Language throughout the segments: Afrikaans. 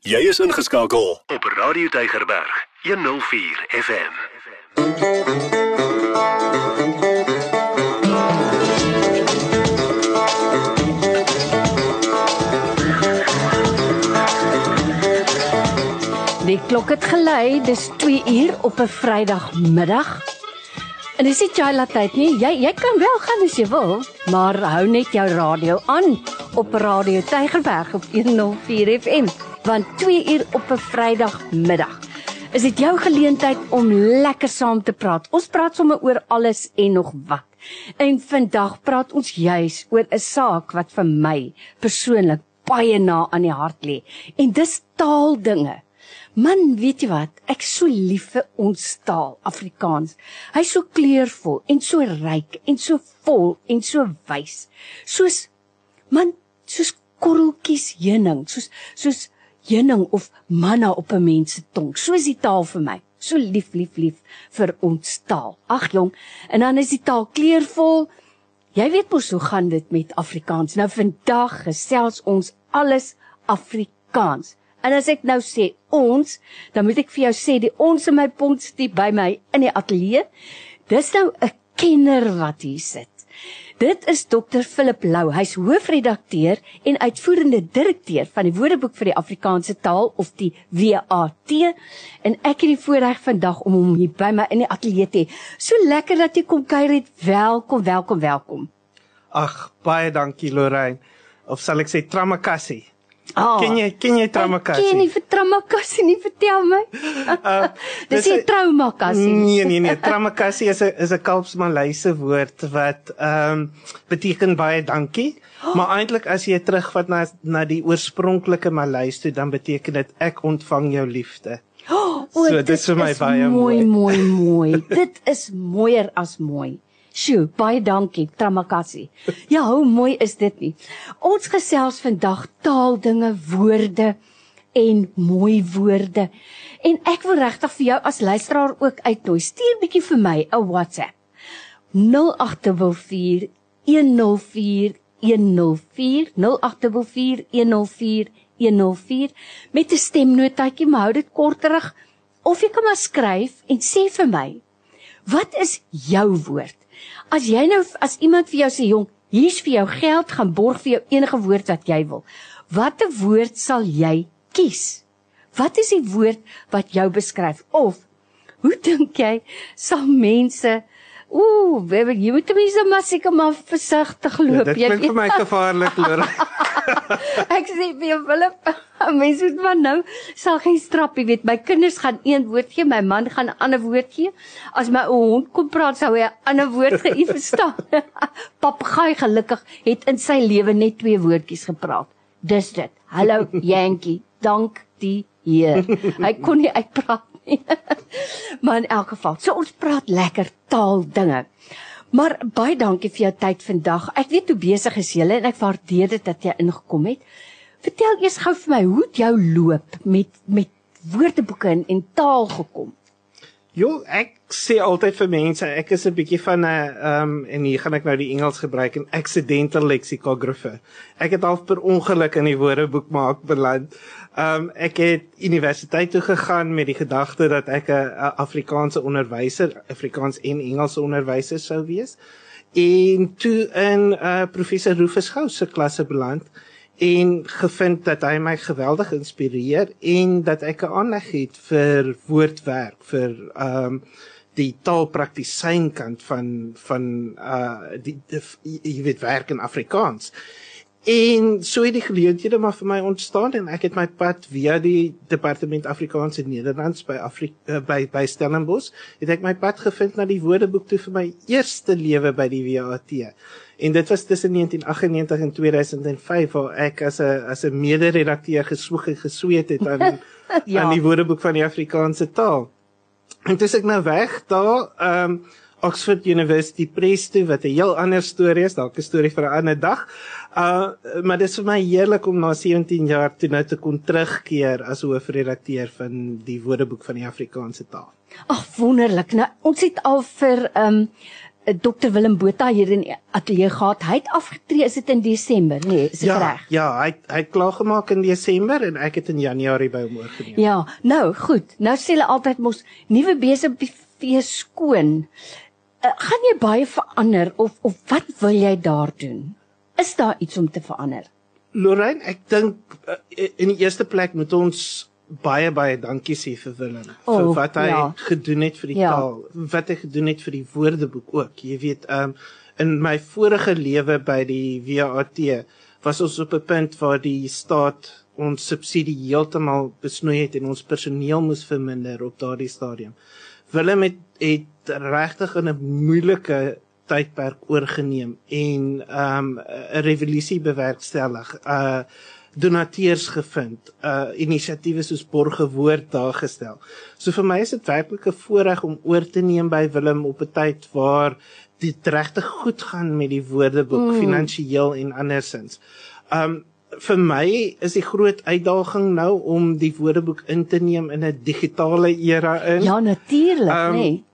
Jy is ingeskakel op Radio Tygerberg 104 FM. Die klok het gelei, dis 2 uur op 'n Vrydagmiddag. En dis nie Chila tyd nie. Jy jy kan wel gaan as jy wil, maar hou net jou radio aan op Radio Tygerberg op 104 FM, want 2 uur op 'n Vrydagmiddag. Is dit jou geleentheid om lekker saam te praat? Ons praat sommer oor alles en nog wat. En vandag praat ons juis oor 'n saak wat vir my persoonlik baie na aan die hart lê. En dis taaldinge. Man, weet jy wat? Ek so lief vir ons taal, Afrikaans. Hy's so kleurvol en so ryk en so vol en so wys. Soos man, soos korreltjies heuning, soos soos heuning of manna op 'n mens se tong. So is die taal vir my. So lief, lief, lief vir ons taal. Ag jong, en dan is die taal kleurvol. Jy weet mos hoe gaan dit met Afrikaans. Nou vandag gesels ons alles Afrikaans. En as ek nou sê ons, dan moet ek vir jou sê die ons in my pontstie by my in die ateljee. Dis nou 'n kenner wat hier sit. Dit is Dr Philip Lou. Hy's hoofredakteur en uitvoerende direkteur van die Woordeboek vir die Afrikaanse Taal of die WAT. En ek het die voorreg vandag om hom hier by my in die ateljee te hê. So lekker dat jy kom kuier het. Welkom, welkom, welkom. Ag, baie dankie Lorraine. Of sal ek sê Tramakassi? Oh, Ken jy ken jy Tramakassi? Ken nie vir Tramakassi nie, vertel my. Uh, Dis nie a- Traumakassi. Nee nee nee, Tramakassi is 'n is 'n Kaapsmalayse woord wat ehm um, beteken baie dankie. Maar eintlik as jy terugvat na na die oorspronklike Malays toe, dan beteken dit ek ontvang jou liefde. O, So, dit dis vir my is baie mooi, mooi. mooi, mooi. dit is mooier as mooi. Sjoe, baie dankie, Tramakassi. Ja, hoe mooi is dit nie? Ons gesels vandag taaldinge, woorde en mooi woorde. En ek wil regtig vir jou as luisteraar ook uitnooi. Stuur bietjie vir my 'n WhatsApp. 0844 104 104 0844 104 104 met 'n stemnotaatjie, maar hou dit korterig of jy kan maar skryf en sê vir my, wat is jou woord? As jy nou as iemand vir jou sê, "Jong, hier's vir jou geld, gaan borg vir jou enige woord wat jy wil." Watter woord sal jy kies? Wat is die woord wat jou beskryf? Of hoe dink jy sal mense Ooh, baby, jy moet mense maar seker maar versigtig loop. Ja, dit klink vir my gevaarlik Lorraine. Ek sê vir jou Willem, mense moet maar nou sal geen strap, jy weet, my kinders gaan een woord gee, my man gaan 'n ander woord gee. As my ou hond kom praat, sou hy 'n ander woord gee, verstaan. Papegaai gelukkig het in sy lewe net twee woordjies gepraat. Dis dit. Hallo Yankee, dank die Heer. Hy kon nie uitpraat nie. maar in elk geval, so ons praat lekker taal dinge. Maar baie dankie vir jou tyd vandag. Ek weet hoe besig is jy en ek waardeer dit dat jy ingekom het. Vertel eers gou vir my hoe het jou loop met met woordeboeke en, en taal gekom. Jo, ek sê altyd vir mense, ek is 'n bietjie van 'n ehm um, en hier gaan ek nou die Engels gebruik, 'n accidental lexicographer. Ek het half per ongeluk in die woordeboek maak beland. Ehm um, ek het universiteit toe gegaan met die gedagte dat ek 'n Afrikaanse onderwyser, Afrikaans en Engelse onderwyser sou wees. En toe in uh, professor Rufus Gou se klasse beland en gevind dat hy my geweldig inspireer en dat ek 'n aanleg het vir woordwerk vir ehm um, die taalpraktisyn kant van van uh die, die jy weet werk in Afrikaans. En so het die geleenthede maar vir my ontstaan en ek het my pad via die Departement Afrikaans en Nederlands by Afri uh, by by Stellenbosch het ek my pad gevind na die Woordeboek toe vir my eerste lewe by die WAT. En dit was tussen 1998 en 2005 waar ek as 'n as 'n mede-redakteur geswoeg en gesweet het aan Ja. aan die Woordeboek van die Afrikaanse taal. En dis ek nou weg daar, ehm um, Oxford University Press toe wat 'n heel ander storie is, dalk 'n storie vir 'n ander dag. Uh maar dit is vir my heerlik om na 17 jaar toe nou te kon terugkeer as hoofredakteur van die Woordeboek van die Afrikaanse taal. Ag wonderlik. Nou ons het al vir ehm um, uh, Dr Willem Botha hier in ateljee gehad. Hy het afgetree is dit in Desember, nee, is dit ja, reg? Ja, hy hy het klaar gemaak in Desember en ek het in Januarie by hom oorgeneem. Ja, nou goed. Nou sê hulle altyd mos nuwe besigheid skoon. Uh, gaan jy baie verander of of wat wil jy daar doen? Is daar iets om te verander? Lorraine, ek dink uh, in die eerste plek moet ons baie baie dankie sê vir Willem Oh, vir wat hy ja. gedoen het vir die Ja. taal, wat hy gedoen het vir die woordeboek ook. Jy weet, um in my vorige lewe by die WAT was ons op 'n punt waar die staat ons subsidie heeltemal besnoei het en ons personeel moes verminder op daardie stadium. Willem het, het regtig in 'n moeilike tydperk oorgeneem en um 'n revolusie bewerkstellig. Uh donateurs gevind, uh inisiatiewe soos Borge Woord daar gestel. So vir my is dit werklik 'n voorreg om oor te neem by Willem op 'n tyd waar dit regtig goed gaan met die woordeboek mm. finansiëel en andersins. Um vir my is die groot uitdaging nou om die woordeboek in te neem in 'n digitale era in Ja, natuurlik, Um, um, nee.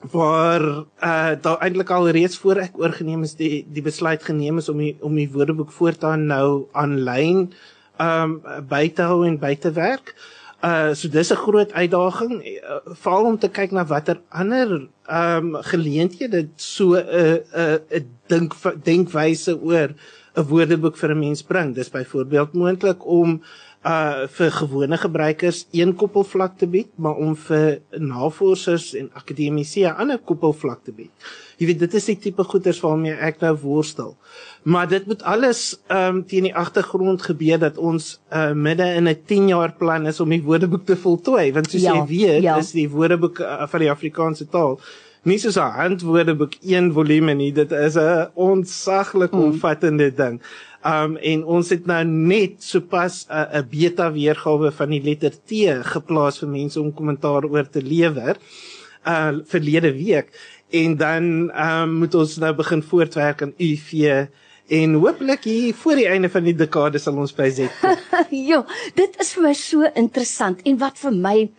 Waar uh daar eintlik al reeds voor ek oorgeneem is die die besluit geneem is om die om die woordeboek voortaan nou aanlyn um by te hou en by te werk. Uh so dis 'n groot uitdaging uh, veral om te kyk na watter ander um geleenthede so 'n uh, 'n uh, 'n dink denkwyse oor 'n woordeboek vir 'n mens bring. Dis byvoorbeeld moontlik om uh vir gewone gebruikers een koppelvlak te bied, maar om vir navorsers en akademici 'n ander koppelvlak te bied. Jy weet dit is die tipe goeders waarmee ek nou worstel. Maar dit moet alles ehm um, teen die agtergrond gebeur dat ons uh midde in 'n 10 jaar plan is om die woordeboek te voltooi, want soos Ja, jy weet, ja. is die woordeboek uh, van die Afrikaanse taal nie soos 'n handwoordeboek een volume nie, dit is 'n onsaglik Mm. omvattende ding. Um en ons het nou net sopas 'n 'n beta weergawe van die letter T geplaas vir mense om kommentaar oor te lewer uh verlede week en dan um moet ons nou begin voortwerk aan UV en hopelik hier voor die einde van die dekade sal ons by Z kom. ja, dit is vir my so interessant en wat vir my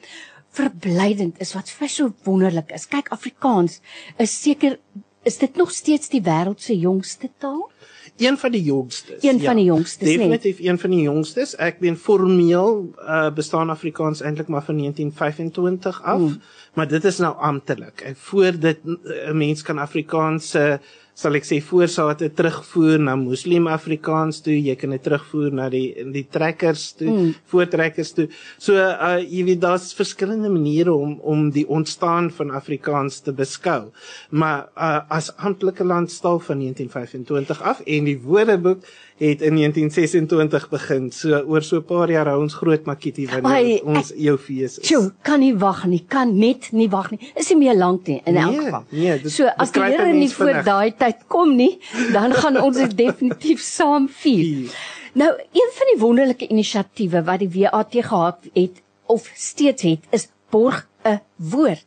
verblydend is, wat vir so wonderlik is. Kyk, Afrikaans is seker is dit nog steeds die wêreld se jongste taal? Een van die jongstes. Een van die jongstes, nee. Definitief een van die jongstes. Ek meen formeel uh, bestaan Afrikaans eintlik maar van 1925 af, mm. maar dit is nou amptelik. En voor dit 'n mens kan Afrikaans se sal ek sê voorsate terugvoer na Moslem Afrikaans toe, jy kan dit terugvoer na die die trekkers toe, mm. voortrekkers toe. So uh jy weet daar's verskillende maniere om om die ontstaan van Afrikaans te beskou. Maar uh as amptelike landstaal van 1925 af en die Woordeboek het in 1926 begin. So oor so 'n paar jaar hou ons groot makietie Ai, wanneer ons jou fees is. Sjoe, kan nie wag nie, kan net nie wag nie. Is nie meer lank nie in elk Nee, geval. nee, dit- so as die Here nie voor daai tyd kom nie, dan gaan ons dit definitief saam. Vier. Nou, een van die wonderlike inisiatiewe wat die WAT gehad het of steeds het, is borg 'n woord.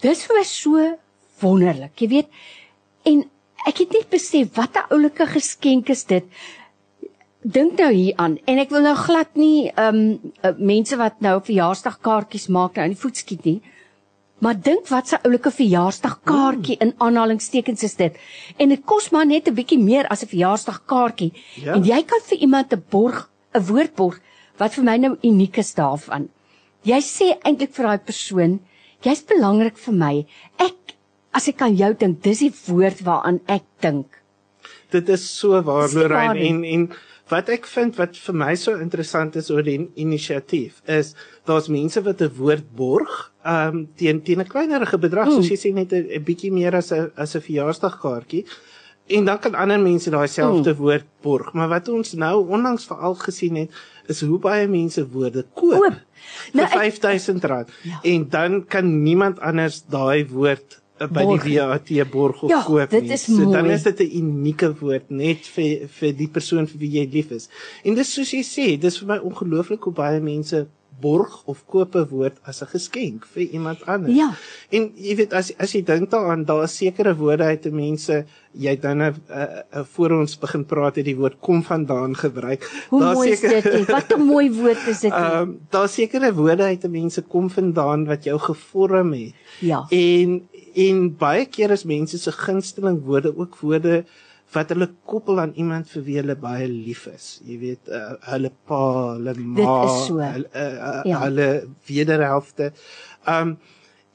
Dis vir my so wonderlik, jy weet. En ek het net besef wat 'n oulike geskenk is dit. Dink nou hier aan en ek wil nou glad nie ehm um, mense wat nou verjaarsdagkaartjies maak nou in die voet skiet nie. Maar dink wat 'n oulike verjaarsdagkaartjie in aanhalingstekens is dit. En dit kos maar net 'n bietjie meer as 'n verjaarsdagkaartjie. Ja. En jy kan vir iemand 'n borg, 'n woordborg wat vir my nou uniek is daarvan. Jy sê eintlik vir daai persoon, jy's belangrik vir my. Ek as ek aan jou dink, dis die woord waaraan ek dink. Dit is so waar Lorraine en en wat ek vind wat vir my so interessant is oor die inisiatief is daar's mense wat 'n woord borg um teen teen 'n kleinerige bedrag Mm. soos jy sê net 'n bietjie meer as 'n as 'n verjaarsdagkaartjie en dan kan ander mense daai selfde mm. woord borg maar wat ons nou onlangs veral gesien het is hoe baie mense woorde koop, Koop. Nou, vir ek- R5000 Ja. en dan kan niemand anders daai woord by Borg. die WAT borg of Ja, koop nie. is so dan mooi. is dit 'n unieke woord net vir vir die persoon vir wie jy lief is. En dis soos jy sê, dis vir my ongelooflik hoe baie mense borg of koop 'n woord as 'n geskenk vir iemand anders. Ja. En jy weet as as jy dink daaraan, daar is sekere woorde uit te mense jy dan 'n uh, voor ons begin praat het die woord kom vandaan gebruik. Hoe Daar mooi is dit? nie? Wat 'n mooi woord is dit. Ehm um, daar sekere woorde uit te mense kom vandaan wat jou gevorm het. Ja. En en baie keer is mense se gunsteling woorde ook woorde wat hulle koppel aan iemand vir wie hulle baie lief is. Jy weet, uh, hulle pa, hulle ma, so. hulle uh, uh, Ja. hulle wederhelfte. Um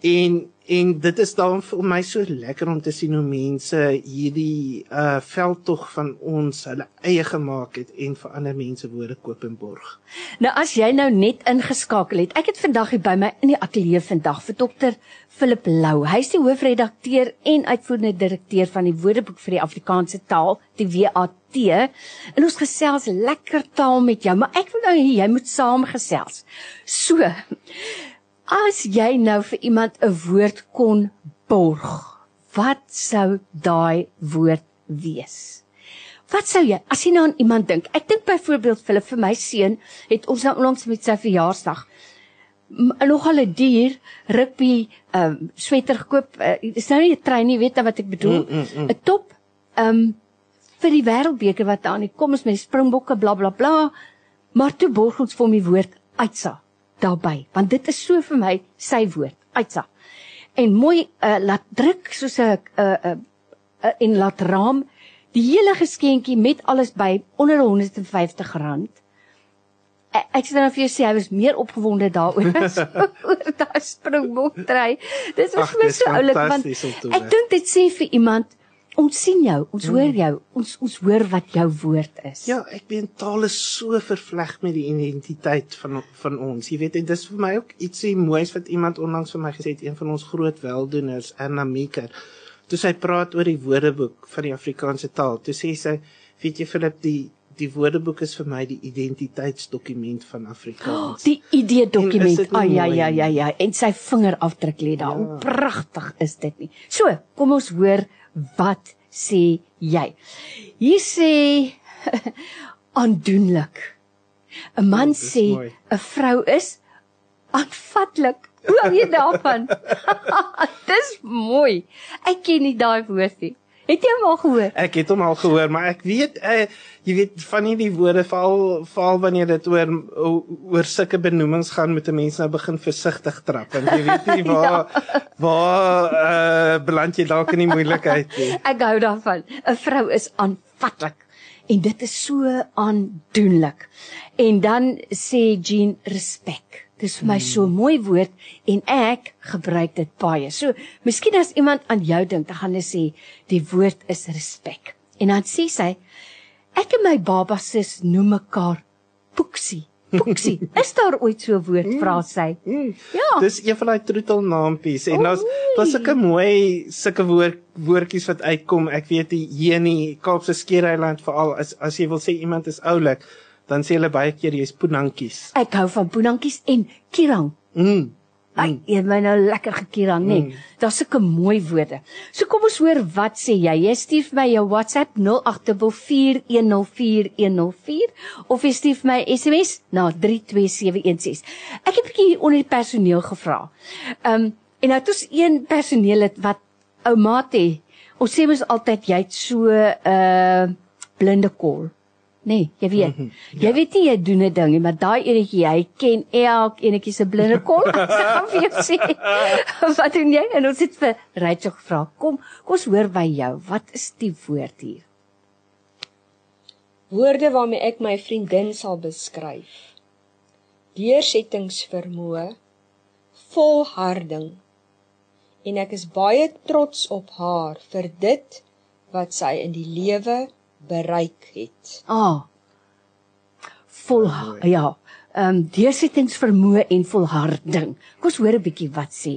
en en dit is dan vir my so lekker om te sien hoe mense hierdie uh veldtog van ons hulle eie gemaak het en vir ander mense woorde koop en borg. Nou as jy nou net ingeskakel het. Ek het vandag hier by my in die ateljee vandag vir dokter Philip Lou. Hy's die hoofredakteur en uitvoerende direkteur van die Woordeboek vir die Afrikaanse taal, die WAT. En ons gesels lekker taal met jou, maar ek wil nou hê jy moet saamgesels. So, as jy nou vir iemand 'n woord kon borg, wat sou daai woord wees? Wat sou jy as jy nou aan iemand dink? Ek dink byvoorbeeld Philip vir my seun het ons nou onlangs met sy verjaarsdag nogal 'n duur rugby ehm um, sweter gekoop. Uh, dis nou nie 'n trein nie, weet jy wat ek bedoel? 'n mm, mm, mm. top ehm um, vir die wêreldbeker wat aan die kom is met die Springbokke bla bla bla. Maar toe borg ons vir hom die woord uitsa daarbey, want dit is so vir my sy woord, uitsa. En mooi uh, laat druk soos 'n 'n 'n 'n en laat raam die hele geskenkie met alles by onder R150. Ek, ek sê nou vir jou sê hy was meer opgewonde daaroor as oor daai springbok dry. Dit was vir my dis so oulik want ek dink dit sê vir iemand ons sien jou, ons hoor jou, ons ons hoor wat jou woord is. Ja, ek weet taal is so vervleg met die identiteit van van ons. Jy weet, en dis vir my ook ietsie moois wat iemand onlangs vir my gesê het, een van ons groot weldoeners, Anna Meeker. Toe sy praat oor die woordeboek van die Afrikaanse taal, toe sê sy, weet jy Philip, die die woordeboek is vir my die identiteitsdokument van Afrikaans. Die idee dokument. Ah ja ja ja ja en sy vingerafdruk lê daar. Hoe pragtig is dit nie? So, kom ons hoor wat sê jy. Hier sê aandoenlik. 'n Man dis sê. 'n vrou is aanvatlik. Hoe hou jy daarvan? Dis mooi. Ek ken nie daai woord nie. Het jy hom al gehoor? Ek het hom al gehoor, maar ek weet uh, jy weet van hierdie woorde val val wanneer dit oor oor sulke benoemings gaan met 'n mens nou begin versigtig trap want jy weet nie waar waar uh, beland jy dalk in die moeilikheid nie. Ek hou daarvan. 'n Vrou is aanvatlik en dit is so aandoenlik. En dan sê Jean respek. Dis vir my so 'n mooi woord en ek gebruik dit baie. So, miskien as iemand aan jou dink, dan gaan hulle sê die woord is respek. En dan sê sy ek en my baba sis noem mekaar Poeksie. Poeksie. Is daar ooit so 'n woord vra sy? Ja. Dis een van daai troetelnaampies en daar's daar's sulke mooi sulke woord woordjies wat uitkom. Ek weet die hier in die Kaapse Skiereiland veral as as jy wil sê iemand is oulik, dan sê hulle baie keer jy's poenantjies. Ek hou van boenantjies en kirang. Mm. Ai, jy het my nou lekker gekierang, nê. Nee. Daar's sulke mooi woorde. So kom ons hoor wat sê jy. Jy stuur vir my jou WhatsApp 0824104104 of jy stuur vir my SMS na 32716. Ek het 'n bietjie onder die personeel gevra. Ehm um, en nou het ons een personeel het wat ou Mate. Ons sê mos altyd jy het so 'n uh, blinde kol. Nee, jy weet. Jy weet nie jy doen 'n ding nie, maar daai enetjie, hy ken elk enetjie se blinde kol. Ek gaan vir jou sê. Wat doen jy? En ons het vir Rachel gevra, kom, kom ons hoor by jou. Wat is die woord hier? Woorde waarmee ek my vriendin sal beskryf. Deursettingsvermoë, volharding. En ek is baie trots op haar vir dit wat sy in die lewe bereik het. Ah. Vol ja. Ehm um, deursettingsvermoë en volharding. Kom ons hoor 'n bietjie wat sê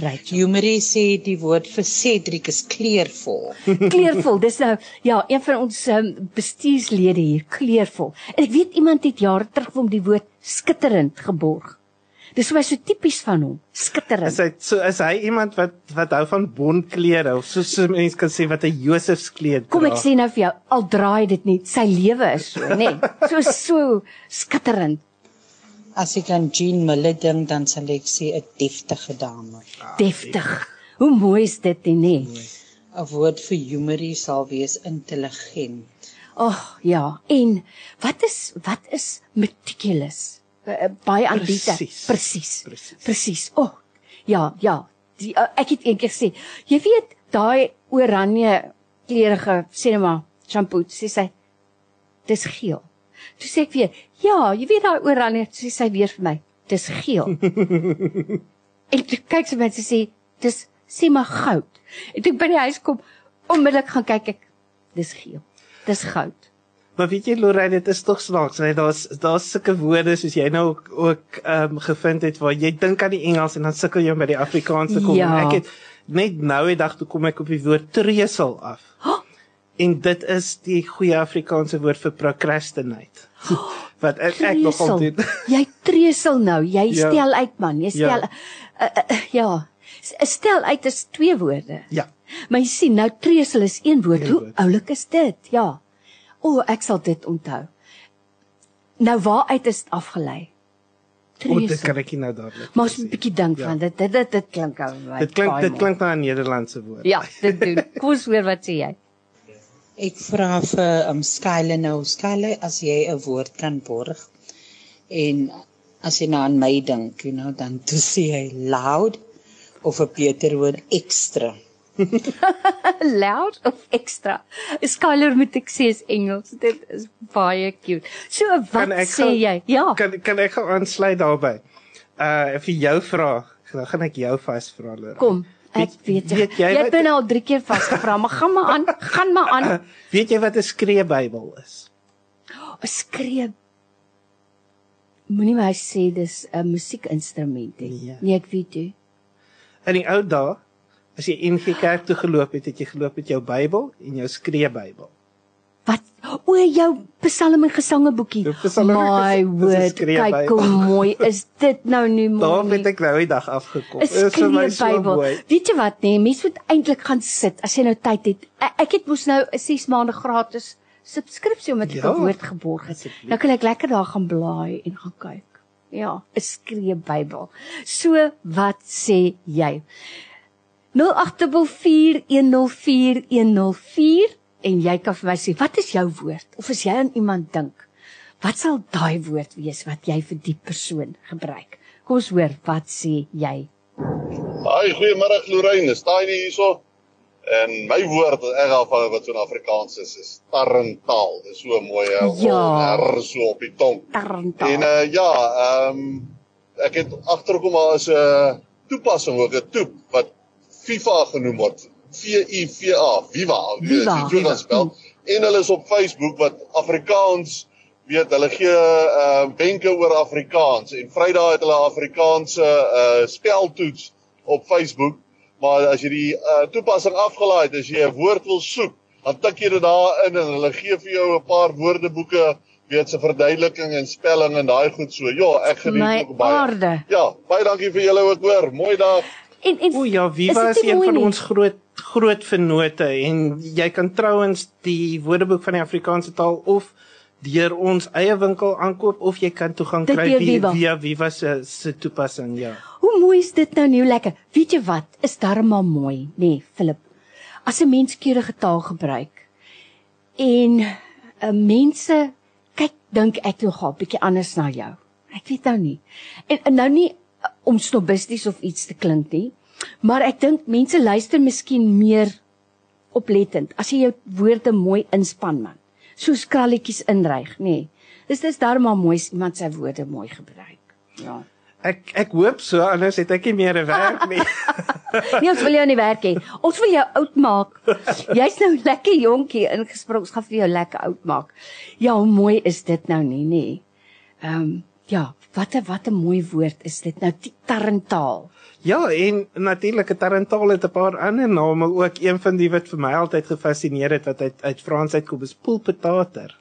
Rachel. Humorie sê die woord vir Cedric is kleurvol. Kleurvol. Dis nou ja, een van ons um, bestuurslede hier, kleurvol. En ek weet iemand het jare terug vir hom die woord skitterend geborg. Dis vir my so tipies van hom, skitterend. Is hy so is hy iemand wat wat hou van bondklere of soos so mense kan sê wat 'n Josefskleed Kom ek sê nou vir jou, al draai dit nie, sy lewe is so, nê. Nee, so so skitterend. As ek aan Jean Miller dink, dan sal ek sê 'n deftige dame. Deftig. Hoe mooi is dit nie? Nee? 'n Woord vir humorie sal wees intelligent. Ag, oh, ja. En wat is wat is meticulous? Uh, baie aanbiete. Presies. Presies. O, oh, ja, ja. Die, uh, ek het eendag gesê, jy weet daai oranje kleurige maar shampoo, sê sy dis geel. Toe sê ek weer, ja, jy weet daai oranje, sê sy weer vir my, dis geel. en toe kyk sy my en sê, dis sê maar goud. En toe ek by die huis kom, onmiddellik gaan kyk ek, dis geel. Dis goud. Maar weet jy Lorraine, dit is tog snaaks, nee, daar's daar's sulke woorde soos jy nou ook ook ehm um, gevind het waar jy dink aan die Engels en dan sukkel jy om by die Afrikaans te kom. Ja. Ek het net nou die dag toe kom ek op die woord tresel af. Oh, En dit is die goeie Afrikaanse woord vir procrastinate. Wat ek ek nogal doen. Jy tresel nou. Jy Ja. stel uit man. Jy Ja. stel ja. Uh, uh, ja. S- Stel uit is twee woorde. Ja. Maar jy sien nou tresel is een woord. Een Hoe woord. oulik is dit? Ja. O, ek sal dit onthou. Nou waaruit is dit afgelei? O, dit kan ek nie nou dadelik. Maar ons 'n bietjie dink Ja. van dit. Dit dit, dit klink ou. Dit klink dit klink na 'n Nederlandse woord. Ja, dit doen. Kom ons hoor wat sê jy. Ek vra vir um Skyle nou, Skyle as jy 'n woord kan borg. En as jy nou aan my dink, you know, dan toe sê hy loud of 'n beter woord ekstra. loud of extra. Skyler moet ek sê is Engels. Dit is baie cute. So wat sê gou- jy? Ja. Kan kan ek gou aansluit daarbey? Uh vir jou vraag, dan gaan ek jou vasvra Lorraine. Kom. Ek weet jy. weet jy jy het my nou al 3 keer vasgevra, maar gaan maar aan. Gaan maar aan. Weet jy wat 'n skreeubybel is? 'n Skree. Moenie my sê dis 'n musiekinstrument nie. Nee. Nee, ek weet jy. In die ou dae, as jy NG Kerk toe geloop het, het jy geloop met jou Bybel en jou skreeubybel. Wat? O, jou Psalm en Gesange boekie. My word, kyk hoe mooi is dit nou nie mooi. Daar het ek nou die dag afgekom. is vir my so skreeubybel. mooi. Weet jy wat nee, mens moet eintlik gaan sit as jy nou tyd het. Ek, ek het mos nou 'n 6 maande gratis subskripsie omdat ek Ja, 'n woord geborg het. Nou kan ek lekker daar gaan blaai en gaan kyk. Ja, 'n skreeubybel. So wat sê jy? 0844104104 en jy kan vir my sê wat is jou woord of as jy aan iemand dink wat sal daai woord wees wat jy vir die persoon gebruik kom ons hoor wat sê jy Haai, goeiemôre Lorraine, staan jy hierso? En my woord wat ek al van wat so in Afrikaans is, is tarrentaal. Dis so mooi hè. Ja. R so op die tong. Tarantaal. En uh ja, ehm ek het agterkom maar is 'n uh, toepassing ook 'n toep wat FIFA genoem word. V I V A, Viva. Viva, dit Viva. kan spel. En hulle is op Facebook wat Afrikaans weet hulle gee uh wenke oor Afrikaans en Vrydag het hulle Afrikaanse uh speltoets op Facebook maar as jy die uh, toepassing afgelaai het as jy 'n woord wil soek dan tik jy dit daar in en hulle gee vir jou 'n paar woordeboeke weet se verduideliking en spelling en daai goed so ja ek geniet ook baie aarde ja baie dankie vir julle ook hoor mooi dag en en O ja, Viva is, nie een van nie? ons groot groot vennote en jy kan trouens die Woordeboek van die Afrikaanse taal of deur ons eie winkel aankoop of jy kan toegang kry via Viva. via Viva se se toepassing, ja. hoe mooi is dit nou nie lekker weet jy wat is darmal mooi nê nee, Philip as 'n mens keurige taal gebruik en uh, mense kyk dink ek nogal bietjie anders na jou ek weet nou nie en, en nou nie om snobisties of iets te klink nie maar ek dink mense luister miskien meer oplettend as jy jou woorde mooi inspann man soos kralletjies inryg nê nee. dis dis darmal mooi as iemand sy woorde mooi gebruik ja Ek ek hoop so anders het ek nie meer 'n werk nie. Nee, ons wil jou nie werk hê. Ons wil jou oud maak. Jy's nou lekker jonkie ingespring. Ons gaan vir jou lekker oud maak. Ja, hoe mooi is dit nou nie, nê? Ehm um, ja, wat 'n wat 'n mooi woord is dit nou tarentaal. ja, en natuurlik 'n tarantaal het 'n paar ander name ook. Een van die wat vir my altyd gefassineer het wat uit uit Frans uitkom is poolpetater.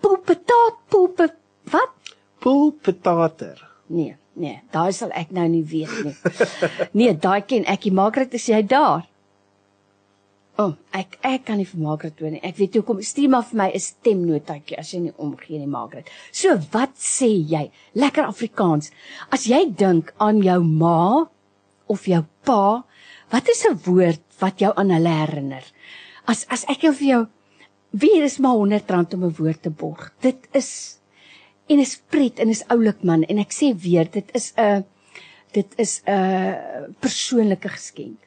Poepetaat, poepe wat? Poolpetater. Nee, nee, daai sal ek nou nie weet nie. Nee, daai ken ek. nie. Maak dit as jy daar. O, oh, ek ek kan nie vir Margaret toe nie. Ek weet hoekom. Stuur maar vir my 'n stemnotaatjie as jy nie omgee nie, Margaret. So, wat sê jy? Lekker Afrikaans. As jy dink aan jou ma of jou pa, wat is 'n woord wat jou aan hulle herinner? As as ek jou vir jou wie is maar 100 rand om 'n woord te borg. Dit is en is pret en is oulik man en ek sê weer, dit is 'n dit is 'n persoonlike geskenk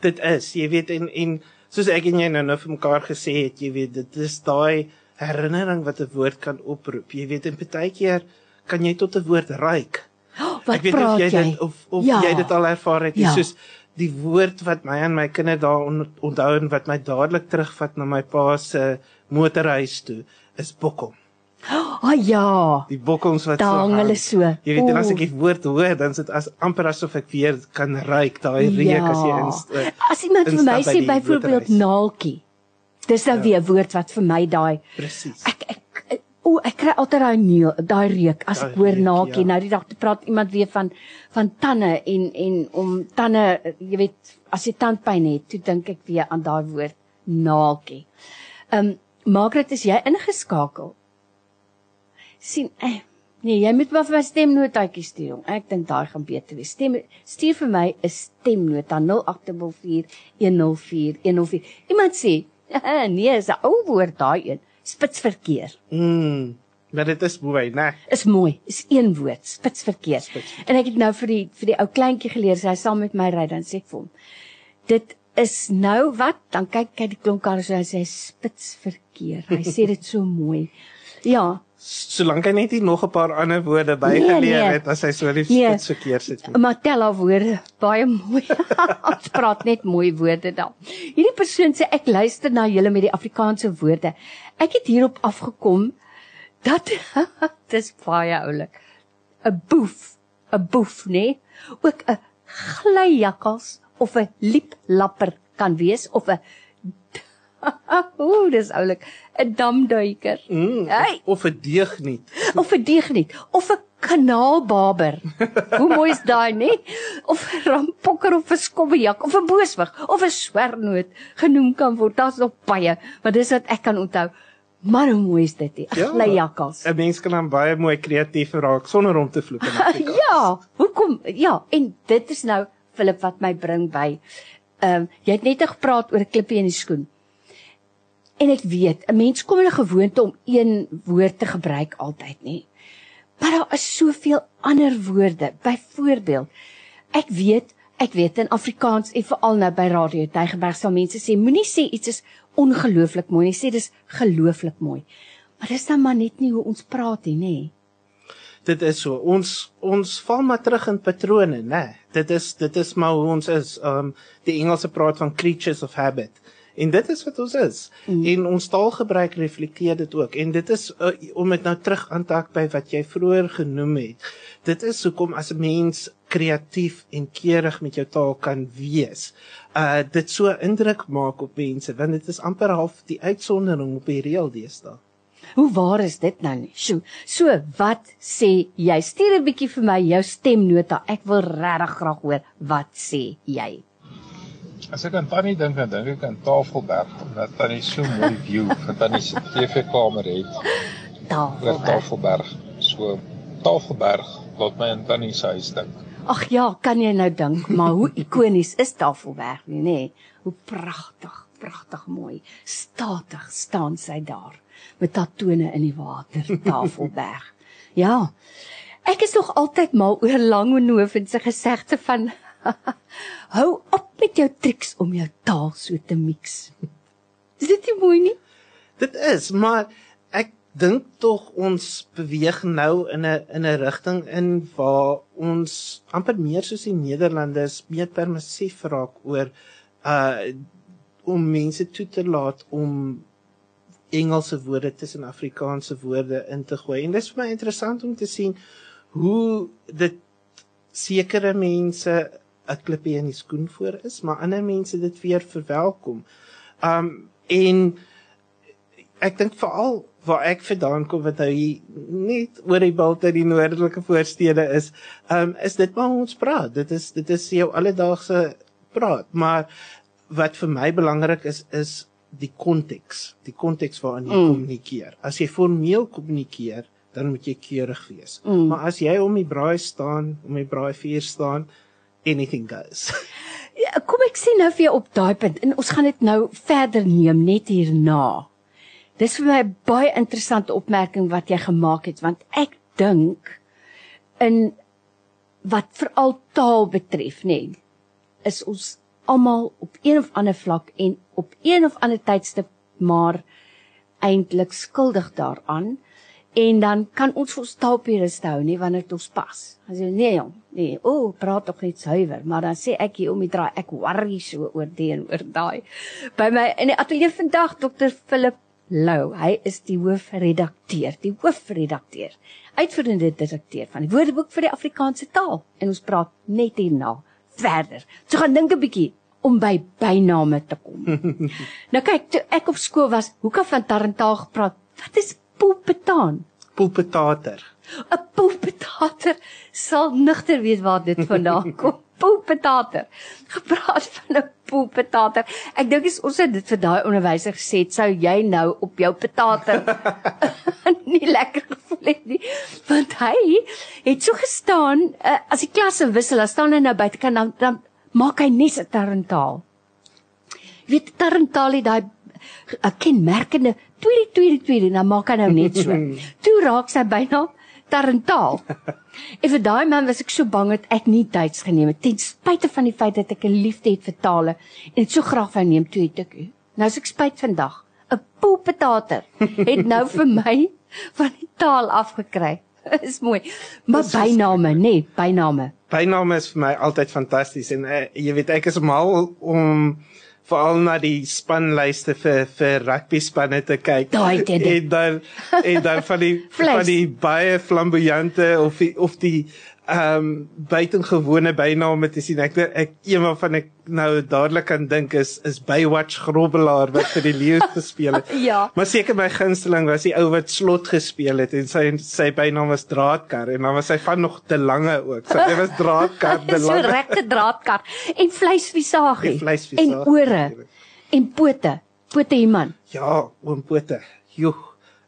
dit is, jy weet en en soos ek en jy nou nou vir mekaar gesê het, jy weet dit is daai herinnering wat 'n woord kan oproep. Jy weet en baie keer kan jy tot 'n woord ryk. Oh, wat ek weet of jy, jy dit of of ja. jy dit al ervaar het, ja. soos die woord wat my en my kinders daar onthou en wat my dadelik terugvat na my pa se motorhuis toe is bokkom. Ah oh, ja. Die bokkels wat so hang hulle so. Jy weet, as ek die woord hoor, dan is dit as amper asof ek weer kan ruik daai reuk ja. as jy in. As iemand vir my sê byvoorbeeld naaltjie. Dis nou ja. weer 'n woord wat vir my daai Presies. Ek ek o, ek kry altyd daai neel, daai reuk as ek hoor naaltjie. Ja. Nou die dag te praat iemand weer van van tande en en om tande, jy weet, as jy tandpyn het, toe dink ek weer aan daai woord naaltjie. Ehm um, Margaret, is jy ingeskakel? Sien eh, nee, jy moet maar vir my stemnotaatjie stuur. Ek dink daai gaan beter wees. Stem stuur vir my 'n stemnota 084104104104. Iemand sê, nee, is 'n ou woord daai een. Spitsverkeer. Mm. Maar dit is mooi, né? Is mooi. Is een woord, spitsverkeer. spitsverkeer. En ek het nou vir die vir die ou kleintjie geleer, sy saam met my ry dan sê ek vir hom. Dit is nou wat? Dan kyk hy die klonkkar so hy sê spitsverkeer. Hy sê dit so mooi. Ja, solank hy net nie nog 'n paar ander woorde bygeleer nee, nee. het as hy so die nee. spits verkeer sit nie. Matella woorde baie mooi. Ons praat net mooi woorde dan. Hierdie persoon sê ek luister na julle met die Afrikaanse woorde. Ek het hierop afgekom dat dis baie oulik. 'n Boef, 'n boef, nê? Nee? Ook 'n glyjakkals of 'n lieplapper kan wees of 'n Ooh, dis oulik. 'n Damduiker. Mm, hey. Of 'n deegniet. Of 'n deegniet of 'n kanaalbaber. Hoe mooi is daai, nê? Of 'n rampokker of 'n skobbejak of 'n booswig of 'n swernoot genoem kan word. Daar's nog baie, maar dis wat ek kan onthou. Maar hoe mooi is dit? Ja, Glyjakkals. 'n Mens kan dan baie mooi kreatief raak sonder om te vloek en Afrikaans. ja, hoekom? Ja, en dit is nou Philip wat my bring by. Ehm um, jy het net gepraat oor 'n klippie in die skoen. En ek weet, 'n mens kom in 'n gewoonte om een woord te gebruik altyd, nê. Maar daar is soveel ander woorde. Byvoorbeeld, ek weet, ek weet in Afrikaans en veral nou by Radio Tygerberg sal mense sê moenie sê iets is ongelooflik mooi nie, sê dis gelooflik mooi. Maar dis dan maar net nie hoe ons praat nie, nê. Dit is so. Ons ons val maar terug in patrone, né? Dit is dit is maar hoe ons is. Um die Engelse praat van creatures of habit. En dit is wat ons is. Mm. En ons taalgebruik reflekteer dit ook. En dit is uh, om dit nou terug aan te hak by wat jy vroeër genoem het. Dit is hoekom as 'n mens kreatief en keurig met jou taal kan wees. Uh dit so indruk maak op mense want dit is amper half die uitsondering op die reël deesdae. Hoe waar is dit nou nie? So, so wat sê jy? Stuur 'n bietjie vir my jou stemnota. Ek wil regtig graag hoor wat sê jy. As ek aan Tannie dink, dan dink ek aan Tafelberg, omdat Tannie so mooi view van Tannie se TV-kamer het. Tafelberg. Tafelberg. So Tafelberg laat my aan Tannie se huis dink. Ag ja, kan jy nou dink, maar hoe ikonies is Tafelberg nie, nê? Hoe pragtig, pragtig mooi. Statig staan sy daar met haar tone in die water, Tafelberg. ja. Ek is nog altyd mal oor Langehoven se gesegde van Hou op met jou triks om jou taal so te mix. Is dit nie mooi nie? Dit is, maar ek dink tog ons beweeg nou in 'n in 'n rigting in waar ons amper meer soos die Nederlanders meer permissief raak oor uh om mense toe te laat om Engelse woorde tussen Afrikaanse woorde in te gooi. En dit is vir my interessant om te sien hoe dit sekere mense 'n klippie in die skoen voor is, maar ander mense dit weer verwelkom. Um en ek dink veral waar ek vandaan kom wat hy net oor die bult uit die noordelike voorstede is, um is dit maar ons praat. Dit is dit is jou alledaagse praat, maar wat vir my belangrik is is die konteks, die konteks waarin jy Mm. kommunikeer. As jy formeel kommunikeer, dan moet jy keurig wees. Mm. Maar as jy om die braai staan, om die braai vuur staan, anything goes. Ja, Kom ek sien nou vir jou op daai punt en ons gaan dit nou verder neem net hierna. Dis vir my 'n baie interessante opmerking wat jy gemaak het want ek dink in wat veral taal betref, nê, nee, is ons almal op een of ander vlak en op een of ander tydstip maar eintlik skuldig daaraan en dan kan ons ons taalpuriste hou nie wanneer dit ons pas. As jy nee jong, nee, o, oh, praat tog net suiwer, maar dan sê ek hier om die draai, ek worry so oor die en oor daai. By my in die ateljee vandag Dr. Philip Lou, hy is die hoofredakteur, die hoofredakteur, uitvoerende direkteur van die Woordeboek vir die Afrikaanse taal en ons praat net hierna verder. So gaan dink 'n bietjie om by byname te kom. nou kyk, toe ek op skool was, hoeka van Tarantaal gepraat. Wat is pulpetaan? Pulpetater. 'n Pulpetater sal nigter weet waar dit vandaan kom. Pulpetater. Gepraat van 'n pulpetater. Ek dink as ons het dit vir daai onderwyser gesê het, sou jy nou op jou petater nie lekker gevoel het nie. Want hy het so gestaan, uh, as die klasse wissel, dan staan hy nou buitekant dan, dan maak hy nes 'n tarentaal. Jy weet tarentaal het daai 'n kenmerkende tweede tweede tweede dan maak hy nou net so. Toe raak sy byna tarentaal. En vir daai man was ek so bang dat ek nie Duits geneem het ten spyte van die feit dat ek 'n liefde het vir tale en dit so graag wou neem toe het ek nou as ek spyt vandag 'n poepetater het nou vir my van die taal afgekry. Is mooi. Maar byname, nê, nee, byname. Byname is vir my altyd fantasties en uh, jy weet ek is mal om veral na die spanlyste vir vir rugby spanne te kyk. Daai jy. en dan en dan van die van die baie flamboyante of die, of die ehm um, buitengewone byname te sien. Ek ek een waarvan ek nou dadelik aan dink is is Baywatch Grobbelaar wat vir die Leeu's gespeel het. Ja. Maar seker my gunsteling was die ou wat slot gespeel het en sy sy bynaam was Draadkar en dan was sy van nog te lange ook. So hy was Draadkar te so lange. regte draadkar en vleisvisagie En vleisvisagie, en ore natuurlijk. en pote. Pote iemand. Ja, oom Pote. Joe.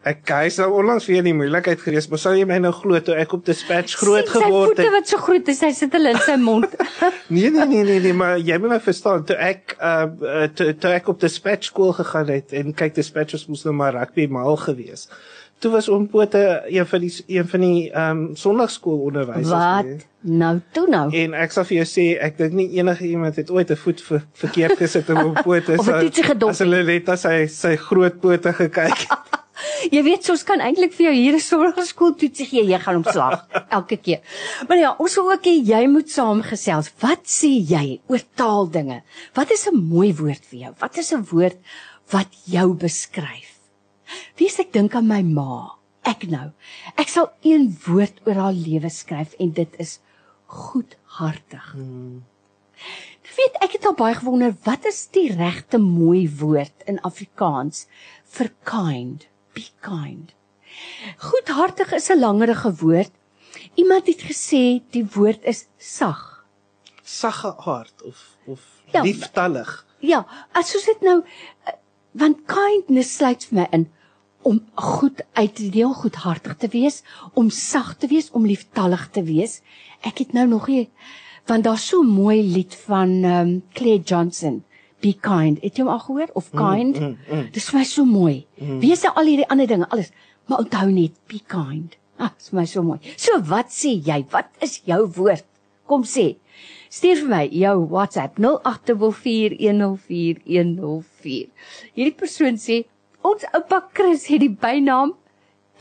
Ek is nou onlangs weer in die moeilikheid gewees, maar sal jy my nou glo toe ek op dispatch groot Sien, geword Sy het? voete wat so groot is, hy sit hulle in sy mond. Nee nee nee nee nee, maar jy moet my verstaan, toe ek uh uh, toe, toe ek op dispatch skool gegaan het en kyk dispatch mos nou maar rugby mal gewees. Toe was oom Pote een van die een van die ehm um, sonnaarskoolonderwysers. wat? Nou toe nou. En ek sal vir jou sê, ek dink nie enige iemand het ooit 'n voet ver, verkeerd gesit in 'n pote gedop As hulle net as hy sy groot pote gekyk. Jy weet ons kan eintlik vir jou hier 'n sorgskool toetsie gee, jy gaan hom slag elke keer. Maar ja, ons wil ook hê jy moet saamgesels. Wat sê jy oor taaldinge? Wat is 'n mooi woord vir jou? Wat is 'n woord wat jou beskryf? Wie ek dink aan my ma. Ek nou. Ek sal een woord oor haar lewe skryf en dit is goedhartig. Hmm. Weet ek het al baie gewonder wat is die regte mooi woord in Afrikaans vir kind, be kind. Goedhartig is 'n langerige woord. Iemand het gesê die woord is sag. Sagge aard of of Ja, lieftallig. Ja, as soos dit nou eh, want kindness sluit vir my in om goed uit te deel, goedhartig te wees, om sag te wees, om lieftallig te wees. Ek het nou nog nie want daar's so 'n mooi lied van um, Claire Johnson, Be kind. Het jy hom al gehoor of kind? Mm, mm, mm. Dis vir my so mooi. Mm. Wees nou al hierdie ander dinge, alles, maar onthou net be kind. Ah, dis vir my so mooi. So wat sê jy? Wat is jou woord? Kom sê. Stuur vir my jou WhatsApp 0824104104. Hierdie persoon sê ons oupa Chris het die bynaam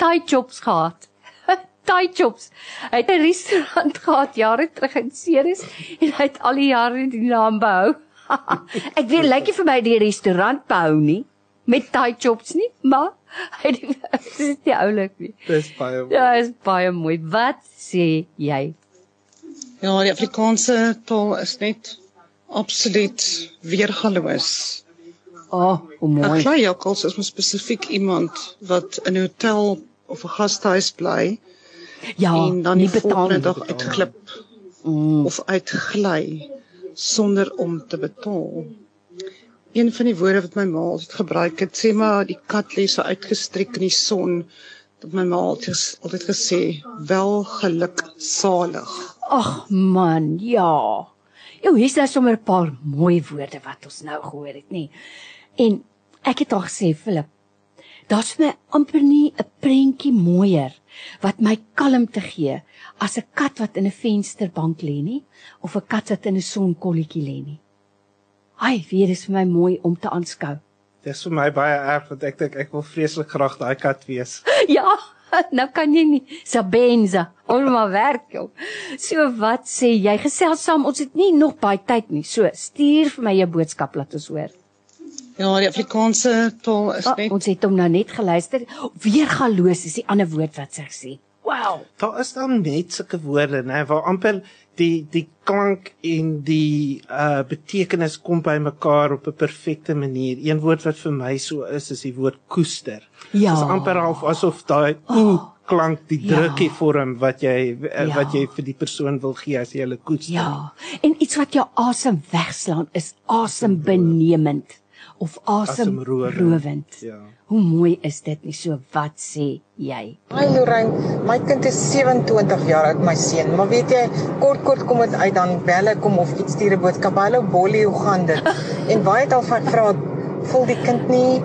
Thai Chops gehad. Thai Chops. Hy het 'n restaurant gehad jare terug in Ceres en hy het al die jare die naam behou. Ek weet lyk nie vir my die restaurant behou nie met Thai Chops nie, maar die- dit is nie oulik nie. Dis baie mooi. Ja, is baie mooi. Wat sê jy? Ja, die Afrikaanse taal is net absoluut weergaloos. O, oh, hoe 'n mooi. Kleijakkals is mos spesifiek iemand wat in 'n hotel of 'n gastehuis bly Ja, en dan nie die betaal volgende nie. dag uitglip Mm. of uitgly sonder om te betaal. een van die woorde wat my ma altyd gebruik het, sê maar die kat lê so uitgestrek in die son. Dat my ma altyd altyd gesê, wel geluk salig. Ag man, ja. Jou hier's nou sommer 'n paar mooi woorde wat ons nou gehoor het, nê. En ek het al gesê, Philip, daar's vir my amper nie 'n prentjie mooier wat my kalmte gee as 'n kat wat in 'n vensterbank lê nie of 'n kat wat in 'n sonkolletjie lê nie. Ai, weer is vir my mooi om te aanskou. Dis vir my baie erg want ek dink ek wil vreeslik graag daai kat wees. Ja, nou kan jy nie. Sabenza, maar werk jou. So wat sê jy? Gesels saam. Ons het nie nog baie tyd nie. So, stuur vir my jou boodskap laat ons hoor. Ja, die Afrikaanse taal is Ah, net ons het hom nou net geluister. Weergaloos is die ander woord wat sy sê. Wow. Daar is dan net sulke woorde, né, waar amper die die klank en die uh betekenis kom by mekaar op 'n perfekte manier. Een woord wat vir my so is is die woord koester. Ja. Dit is amper half asof daai o klank die Ja. drukkie vorm wat jy uh, Ja. wat jy vir die persoon wil gee as jy hulle koester. Ja. En iets wat jou asem wegslaan is asembenemend of asemrowend. Asemrowend. Ja. Hoe mooi is dit nie so wat sê jy? Hi Lorraine, my kind is 27 jaar oud, my seun. Maar weet jy, kort kort kom dit uit dan bel ek hom of iets stuur 'n boodskap. Hallo Bolly, hoe gaan dit? En baie het al van vra, voel die kind nie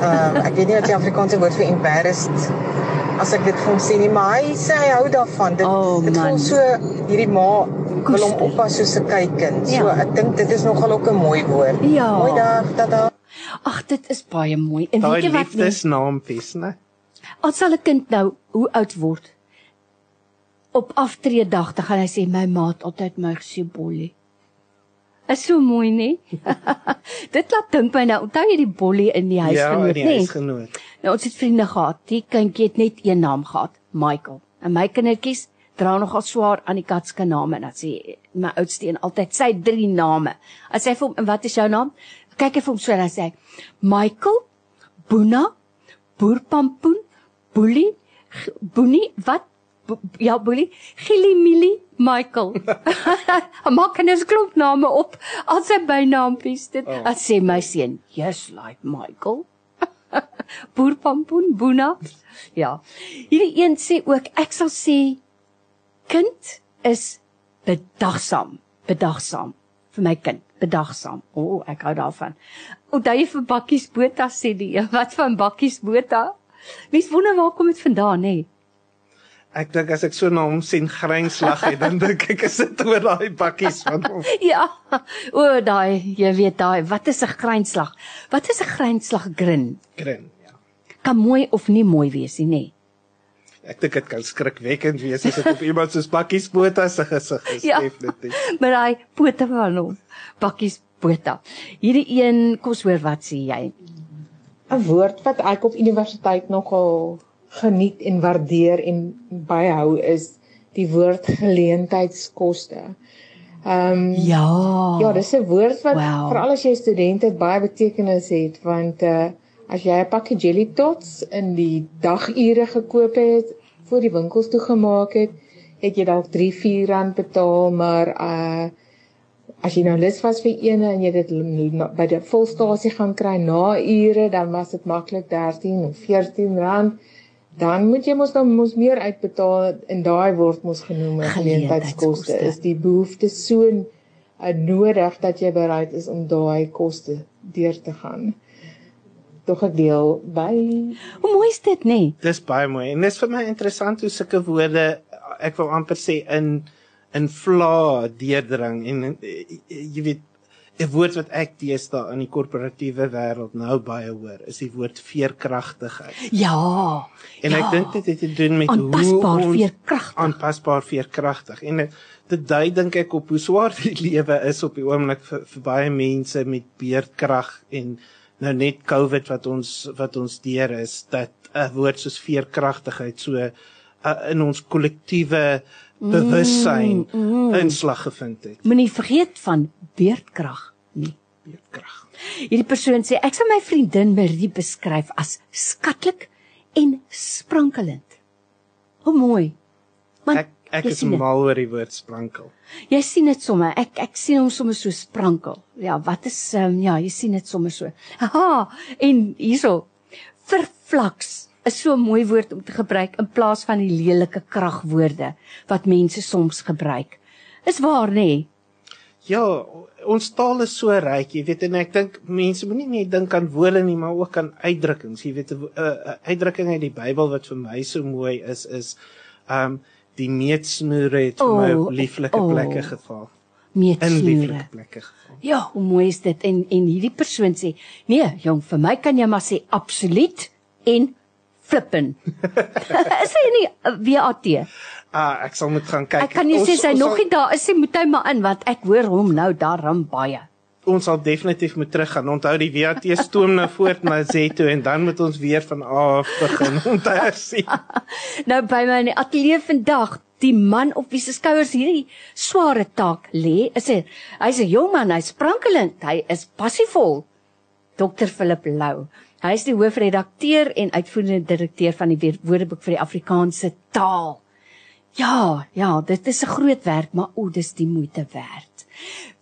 uh ek weet nie wat die Afrikaanse woord vir embarrassed as ek dit vir hom sê nie, maar hy sê hy hou daarvan. Dit Oh, dit voel so hierdie ma wil hom oppas soos 'n kykind. So Ja. ek dink dit is nogal ook 'n mooi woord. Ja. Mooi dag, tata. Ag, dit is baie mooi. En Daai weet jy wat? nie? liefdesnaampies, né? Al sal 'n kind nou hoe oud word op aftreedag dan gaan hy sê my ma het altyd my gesê bollie. Is so mooi, nê? Dit laat dink my nou, onthou jy die bollie in die Ja, huisgenoot, in die nê? huisgenoot. Nou ons het vriende gehad. Die kindjie het net een naam gehad, Michael. En my kindertjies dra nogal swaar aan die kat se name. Dan sê my oudste een altyd sy drie name. As hy vir hom, "En wat is jou naam?" Kyk hy vir hom so en dan sê hy, "Michael, Boena, Boerpampoen, Boelie, Boenie, wat? Ja, Boelie, Gilly Millie, Michael." Maak net 'n klomp name op al sy bynaampies. Dit oh. sê my seun, "Yes, like Michael." Boerpampoen, Boena. Ja. Hierdie een sê ook ek sal sê kind is bedagsaam, bedagsaam vir my kind, bedagsaam. O, oh, ek hou daarvan. Onthou jy vir bakkies bota sê die een, wat van bakkies bota? Mens wonder waar kom dit vandaan nê? Ek dink as ek so na hom sien grynslag het, dan dink ek is dit oor daai bakkies van hom. Ja. O, daai, jy weet daai, wat is 'n grynslag? Wat is 'n grynslag grin? Grin. Ja. Kan mooi of nie mooi wees nie, nê? Ek dink dit kan skrikwekkend wees as dit op iemand soos bakkies bota se gesig is, Ja. definitief. Maar daai pote van hom, bakkies bota. Hierdie een, kom ons hoor wat sê jy? 'n woord wat ek op universiteit nogal geniet en waardeer en baie hou is die woord geleentheidskoste. Ehm um, Ja. ja, dis 'n woord wat Wow. veral as jy student het baie betekenis het want uh as jy 'n pakkie jelly tots in die dagure gekoop het voor die winkels toegemaak het, het jy dalk 3, 4 rand betaal, maar uh as jy nou lus was vir eene en jy dit by die volstasie gaan kry na ure, dan was dit maklik 13 of 14 rand. Dan moet jy mos dan mos meer uitbetaal en daai word mos genoem 'n geleentheidskoste. Geleentheidskoste. Is die behoefte so uh, nodig dat jy bereid is om daai koste deur te gaan. Tog 'n deel by Hoe mooi is dit, nê? Dis baie mooi. En dis vir my interessant hoe sulke woorde ek wil amper sê in in vla deurdring en eh, jy weet 'n woord wat ek deesdae in die korporatiewe wêreld nou baie hoor, is die woord veerkragtigheid. Ja. En ja. ek dink dit het te doen met Aanpasbaar, hoe veerkragtig. aanpasbaar veerkragtig. En dit- dit dui dink ek op hoe swaar die lewe is op die oomblik vir, vir baie mense met beerdkrag en nou net COVID wat ons wat ons deur is dat 'n woord soos veerkragtigheid so uh, in ons kollektiewe bewussyn Mm, mm. inslag gevind het. Moenie vergeet van beerdkrag nie. Beerdkrag. Hierdie persoon sê ek sal my vriendin Marie beskryf as skatlik en sprankelend. Hoe mooi. Want Ek Ek is mal oor die woord sprankel. Jy sien dit sommer. Ek ek sien hom sommer so sprankel. Ja, wat is um, ja, jy sien dit sommer so. Aha, en hierso vervlaks is so 'n mooi woord om te gebruik in plaas van die lelike kragwoorde wat mense soms gebruik. Is waar nê? Nee? Ja, ons taal is so ryk, jy weet en ek dink mense moenie net dink aan woorde nie, maar ook aan uitdrukkings. Jy weet 'n uh, uh, uitdrukking uit die Bybel wat vir my so mooi is is um die meetsnoere het vir my Oh, op lieflike oh. plekke geval. Meetsnoere. Ja, hoe mooi is dit? En en hierdie persoon sê, "Nee, jong, vir my kan jy maar sê absoluut en flippen." is hy nie uh, WAT? Ah, ek sal moet gaan kyk. Ek kan nie Ons- sê sy nog nie daar is, sy moet hy maar in want ek hoor hom nou daarom baie. ons sal definitief moet teruggaan. Onthou die VAT stoom nou voort na Z toe en dan moet ons weer van af begin om te hersien. Nou by my in die ateljee vandag, die man op wie se skouers hierdie sware taak lê, is 'n hy's 'n jong man, hy's sprankelend, hy is passievol. Dr Philip Lou. Hy is die hoofredakteur en uitvoerende direkteur van die Woordeboek vir die Afrikaanse taal. Ja, ja, dit is 'n groot werk, maar o, dis die moeite werd.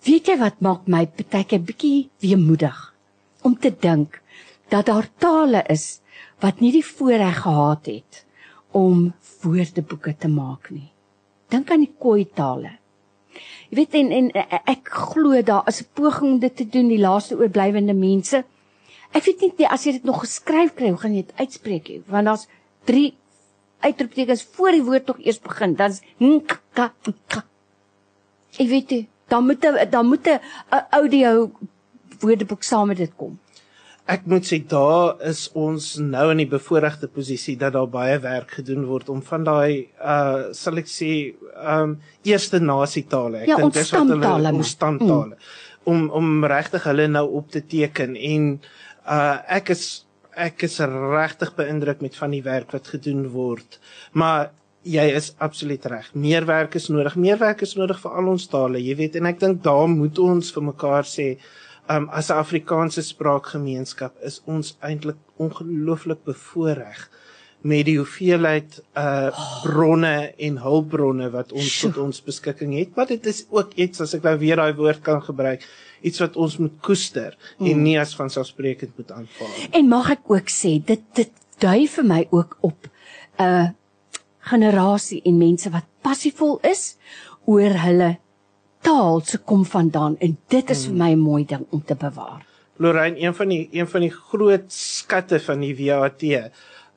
Weet jy wat maak my partykeer bietjie weemoedig om te dink dat daar tale is wat nie die voorreg gehad het om woordeboeke te maak nie. Dink aan die Khoi tale. Jy weet en en eh, ek glo daar is 'n poging om dit te doen die laaste oorblywende mense. Ek weet nie as jy dit nog geskryf kry, hoe gaan jy dit uitspreek nie? Want daar's 3 uitroeptekens voor die woord tog eers begin. Dan's nk Ek weet nie, dan moet 'n dan moet 'n audio woordeboek saam met dit kom. Ek moet sê daar is ons nou in die bevoordeelde posisie dat daar baie werk gedoen word om van daai uh sal ek sê um eerste nasietale. Ek Ja, dink dis wat hulle ons man. stamtale om om regtig hulle nou op te teken en uh ek is ek is regtig beïndruk met van die werk wat gedoen word. Maar jy is absoluut reg. Meer werk is nodig. Meer werk is nodig vir al ons tale, jy weet en ek dink daar moet ons vir mekaar sê um as 'n Afrikaanse spraakgemeenskap is ons eintlik ongelooflik bevoordeel met die hoeveelheid uh bronne en hulpbronne wat ons tot ons beskikking het. Maar dit is ook iets as ek nou weer daai woord kan gebruik, iets wat ons moet koester Mm. en nie as vanselfsprekend moet aanvaar. En mag ek ook sê dit dit dui vir my ook op 'n uh, generasie en mense wat passievol is oor hulle taal se kom vandaan en dit is vir my 'n mooi ding om te bewaar. Lorraine, een van die een van die groot skatte van die VAT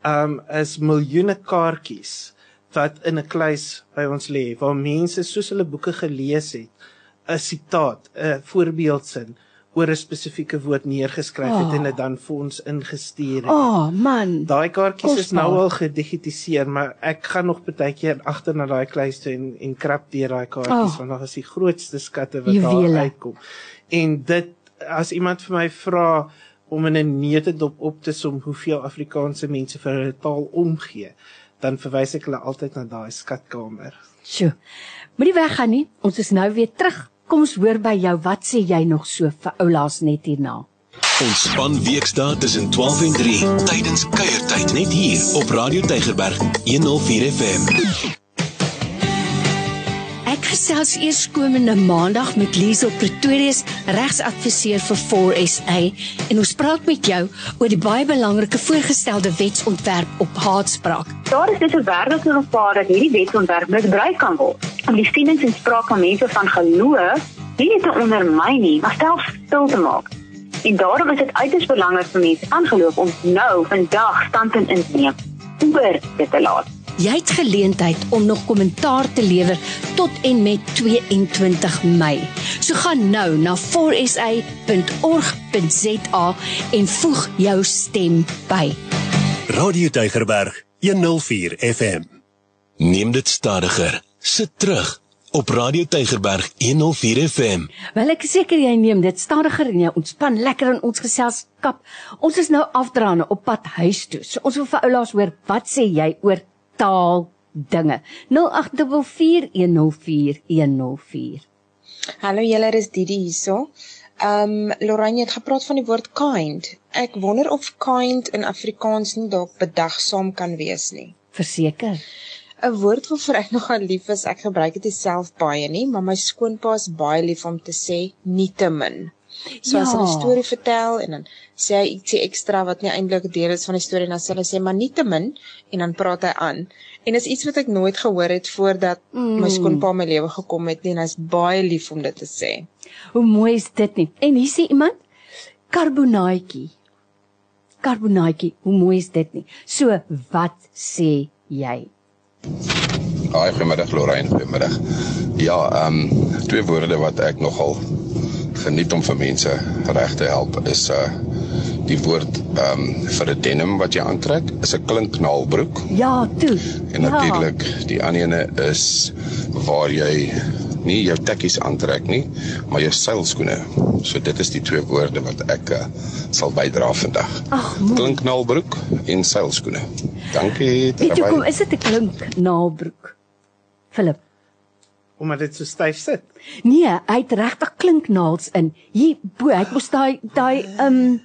um is miljoene kaartjies wat in 'n kluis by ons lê waar mense soos hulle boeke gelees het 'n sitaat, 'n voorbeeldsin oor 'n spesifieke woord neergeskryf het Oh. en dit dan vir ons ingestuur het. O, oh, man. Daai kaartjies is nou al gedigitiseer, maar ek gaan nog baie keer agter na daai kluis toe en en krap deur daai kaartjies Oh. want daar is die grootste skatte wat Juwele. daar uitkom. En dit as iemand vir my vra om in 'n neutedop op te som hoeveel Afrikaanse mense vir hulle taal omgee, dan verwys ek hulle altyd na daai skatkamer. Sjoe. Moenie weggaan nie. Ons is nou weer terug. Kom ons hoor by jou. Wat sê jy nog so vir oulaas net hierna? Ontspan weekdae tussen 12 en 3 tydens kuiertyd net hier op Radio Tygerberg 104 FM. Ek gesels eers komende maandag met Liesel Pretorius, regsadviseur vir 4SA, en ons praat met jou oor die baie belangrike voorgestelde wetsontwerp op haatspraak. Daar is dus 'n wêreldse gevaar dat hierdie wetsontwerp misbruik kan word om die sienings en spraak van mense van geloof nie net te ondermyn nie, maar selfs stil te maak. En daarom is dit uiters belangrik vir mense van geloof om nou vandag standpunt in te neem oor dit te laat. Jy het geleentheid om nog kommentaar te lewer tot en met 22 Mei. So gaan nou na 4sa.org.za en voeg jou stem by. Radio Tygerberg 104 FM. Neem dit stadiger. Sit terug op Radio Tygerberg 104 FM. Wel ek seker jy neem dit stadiger en jy ontspan lekker in ons geselskap. Ons is nou afdraande op pad huis toe. So ons wil vir oulaas hoor, wat sê jy oor taal dinge? 0844104104. Hallo julle, dis Didi hierso. Um Lorraine het gepraat van die woord kind. Ek wonder of kind in Afrikaans nie dalk bedagsaam kan wees nie. Verseker. 'n woord waarvoor ek nogal lief is, ek gebruik dit self baie nie, maar my skoonpa is baie lief om te sê nietemin. So ja. as hulle 'n storie vertel en dan sê hy ietsie ekstra wat nie eintlik deel is van die storie en dan sê hulle sê maar nietemin en dan praat hy aan. En dis iets wat ek nooit gehoor het voordat mm. my skoonpa my lewe gekom het nie en hy's baie lief om dit te sê. Hoe mooi is dit nie? En hier sê iemand karbonaatjie. Karbonaatjie, hoe mooi is dit nie? So, wat sê jy? Haai, goeiemiddag Lorraine, goeiemiddag. Ja, ehm um, twee woorde wat ek nogal geniet om vir mense reg te help is uh die woord ehm um, vir 'n denim wat jy aantrek is 'n klinknaalbroek. Ja, toe. En natuurlik ja. die ander ene is waar jy nie jou tekkies aantrek nie, maar jou seilskoene. So dit is die twee woorde wat ek uh, sal bydra vandag. Ag, klinknaalbroek en seilskoene. Dankie. Weet jy kom, is dit 'n klinknaalbroek? Philip omdat dit so styf sit. Nee, hy het regtig klinknaals in. Hier bo, hy het mos daai daai ehm um,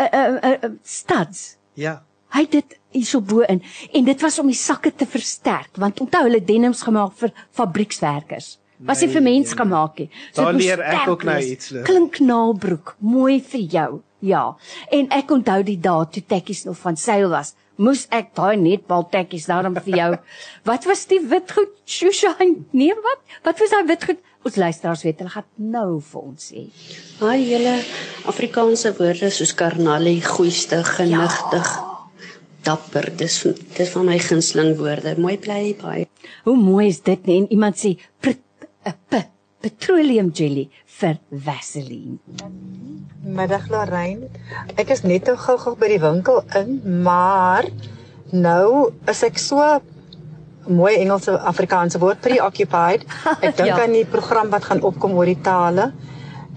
uh, uh, uh, studs. Ja. Hy het dit hierso bo in en dit was om die sakke te versterk want onthou hulle denims gemaak vir fabriekswerkers was nie vir mens nee, gemaak nie. So Daar leer ek ook nou iets. Klink naalbroek, mooi vir jou. Ja. En ek onthou die dae toe tekkies nog van seil was. Moes ek daai netbal tekkies daarom vir jou. wat was die wit goed? Shushain. Nee, wat? Wat was daai wit goed? Ons luisteraars weet hulle gaan nou vir ons sê. Haai julle Afrikaanse woorde soos karnalie, goeistig, genigtig. Ja. Dapper, dis dis van my gunsteling woorde. Mooi bly baie. Hoe mooi is dit nie? En iemand sê prit 'n petroleum jelly vir Vaseline. Middag Lorraine. Ek is net nou gou-gou by die winkel in, maar nou is ek so mooi Engelse Afrikaanse woord preoccupied. Ek dink ja. aan die program wat gaan opkom oor die tale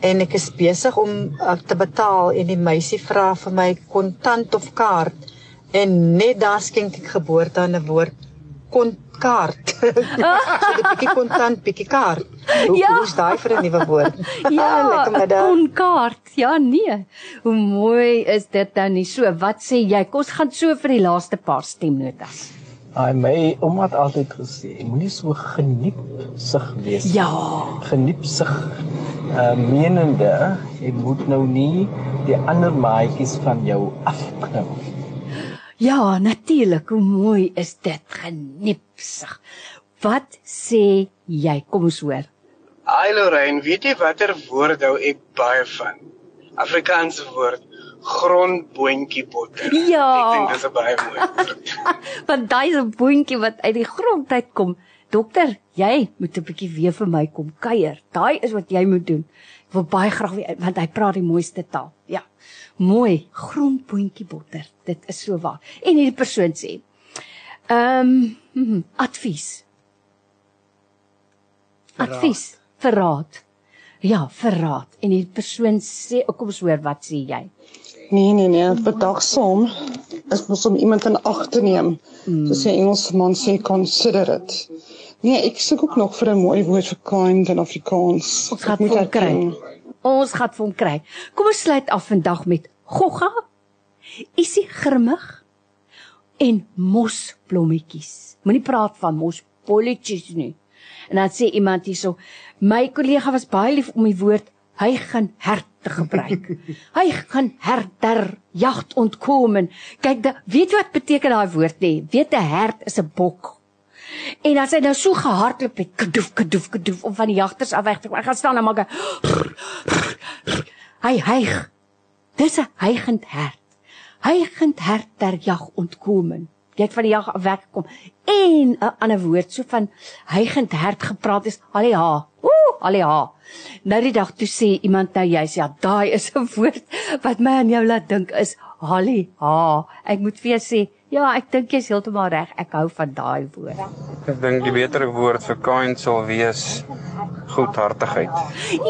en ek is besig om uh, te betaal en die meisie vra vir my kontant of kaart en net daar skink ek geboorte aan 'n woord kontant kaart. so 'n bietjie kontant, bietjie kaart. Hoe ja. is daai vir 'n nuwe woord? ja, lekker middag. Kon kaart. Ja, nee. Hoe mooi is dit dan nie so? Wat sê jy? Kos gaan so vir die laaste paar stemnotas. Ai my ouma het altyd gesê, moenie so geniep sig wees. Ja. Geniep sig. Uh menende, jy moet nou nie die ander maatjies van jou afknou nie. Ja, natuurlik, hoe mooi is dit geniepsig. Wat sê jy? Kom ons hoor. Hi Lorraine, weet jy watter woord hou ek baie van? Afrikaanse woord grondboontjie botter. Ja. Ek dink dis 'n baie mooi woord. Want daai is 'n boontjie wat uit die grond uitkom. Dokter, jy moet 'n bietjie weer vir my kom kuier. Daai is wat jy moet doen. Ek wil baie graag weet want hy praat die mooiste taal. Ja mooi grondpotjie botter. Dit is so waar. En hierdie persoon sê: "Ehm, um, advies. Verraad. Advies, verraad. Ja, verraad." En hierdie persoon sê, "Kom ons hoor wat sê jy?" Nee, nee, nee, bedagsaam is mos om iemand in ag te neem. Mm. So sê Engelsman sê consider it. Nee, ek soek ook nog vir 'n mooi woord vir kind in Afrikaans. Ons gaan dit kry. Ons gaan vir hom kry. Kom ons sluit af vandag met gogga. Isie grimmig en mosblommetjies. Moenie praat van mospolletjies nie. En dan sê iemand hierso, my kollega was baie lief om die woord hy gaan hert te gebruik. hy gaan herter jagt ontkom. Kyk, weet jy wat beteken daai woord nie? Weet 'n hert is 'n bok En as hy nou so gehardloop het, kadoef kadoef kadoef om van die jagters af weg te kom. Hy gaan staan en maak 'n Hy hyg. Dis 'n hygend hert. Hygend hert ter jag ontkomen. Jy het van die jag af weg gekom. En 'n ander woord so van hygend hert gepraat is Aliha. Ooh, Aliha. Nou die dag toe sê iemand nou jy's ja, daai is 'n woord wat my aan jou laat dink is Aliha. Ek moet vir jou sê Ja, ek dink jy's heeltemal reg. Ek hou van daai woord. Ek dink die beter woord vir kind sal wees goedhartigheid.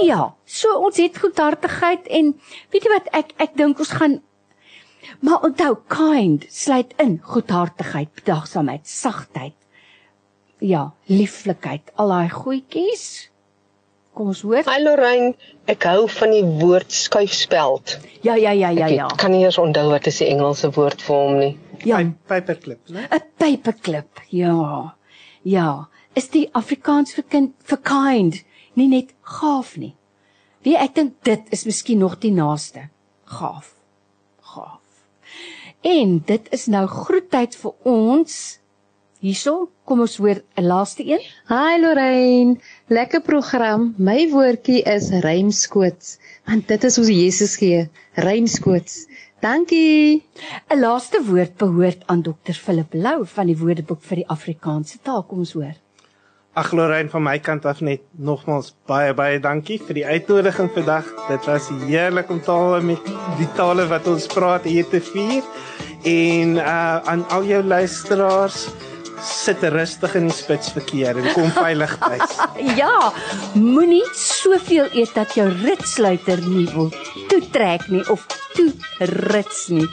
Ja, so ons het goedhartigheid en weet jy wat ek ek dink ons gaan maar onthou kind sluit in goedhartigheid, bedagsaamheid, sagtheid. Ja, lieflikheid, al daai goedjies. Kom ons hoor. Hi Lorraine, ek hou van die woord skuifspeld. Ja, ja, ja, ja, ja. Ek kan nie eens onthou wat is die Engelse woord vir hom nie. Ja, paperclip, né? 'n Paperclip. Ja. Ja, is die Afrikaans vir kind vir kind, nie net gaaf nie. Wie ek dink dit is miskien nog die naaste. Gaaf. Gaaf. En dit is nou groettyd vir ons. Hierso, kom ons hoor 'n laaste een. Hi Lorraine, lekker program. My woordjie is rymskoots, want dit is hoe Jesus gee, rymskoots. Dankie. 'n Laaste woord behoort aan Dr. Philip Lou van die Woordeboek vir die Afrikaanse taal. Kom ons hoor. Ag Lorraine van my kant af net nogmals baie baie dankie vir die uitnodiging vandag. Dit was heerlik om tale met die tale wat ons praat hier te vier. En uh aan al jou luisteraars sit rustig in die spitsverkeer en kom veilig tuis. ja, moenie soveel eet dat jou ritsluiter nie wil toetrek nie of toe rits nie.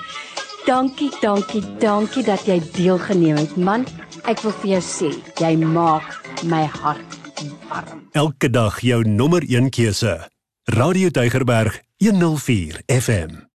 Dankie, dankie, dankie dat jy deelgeneem het, man. Ek wil vir jou sê, jy maak my hart warm. Elke dag jou nommer 1 keuse. Radio Deugerberg 104 FM.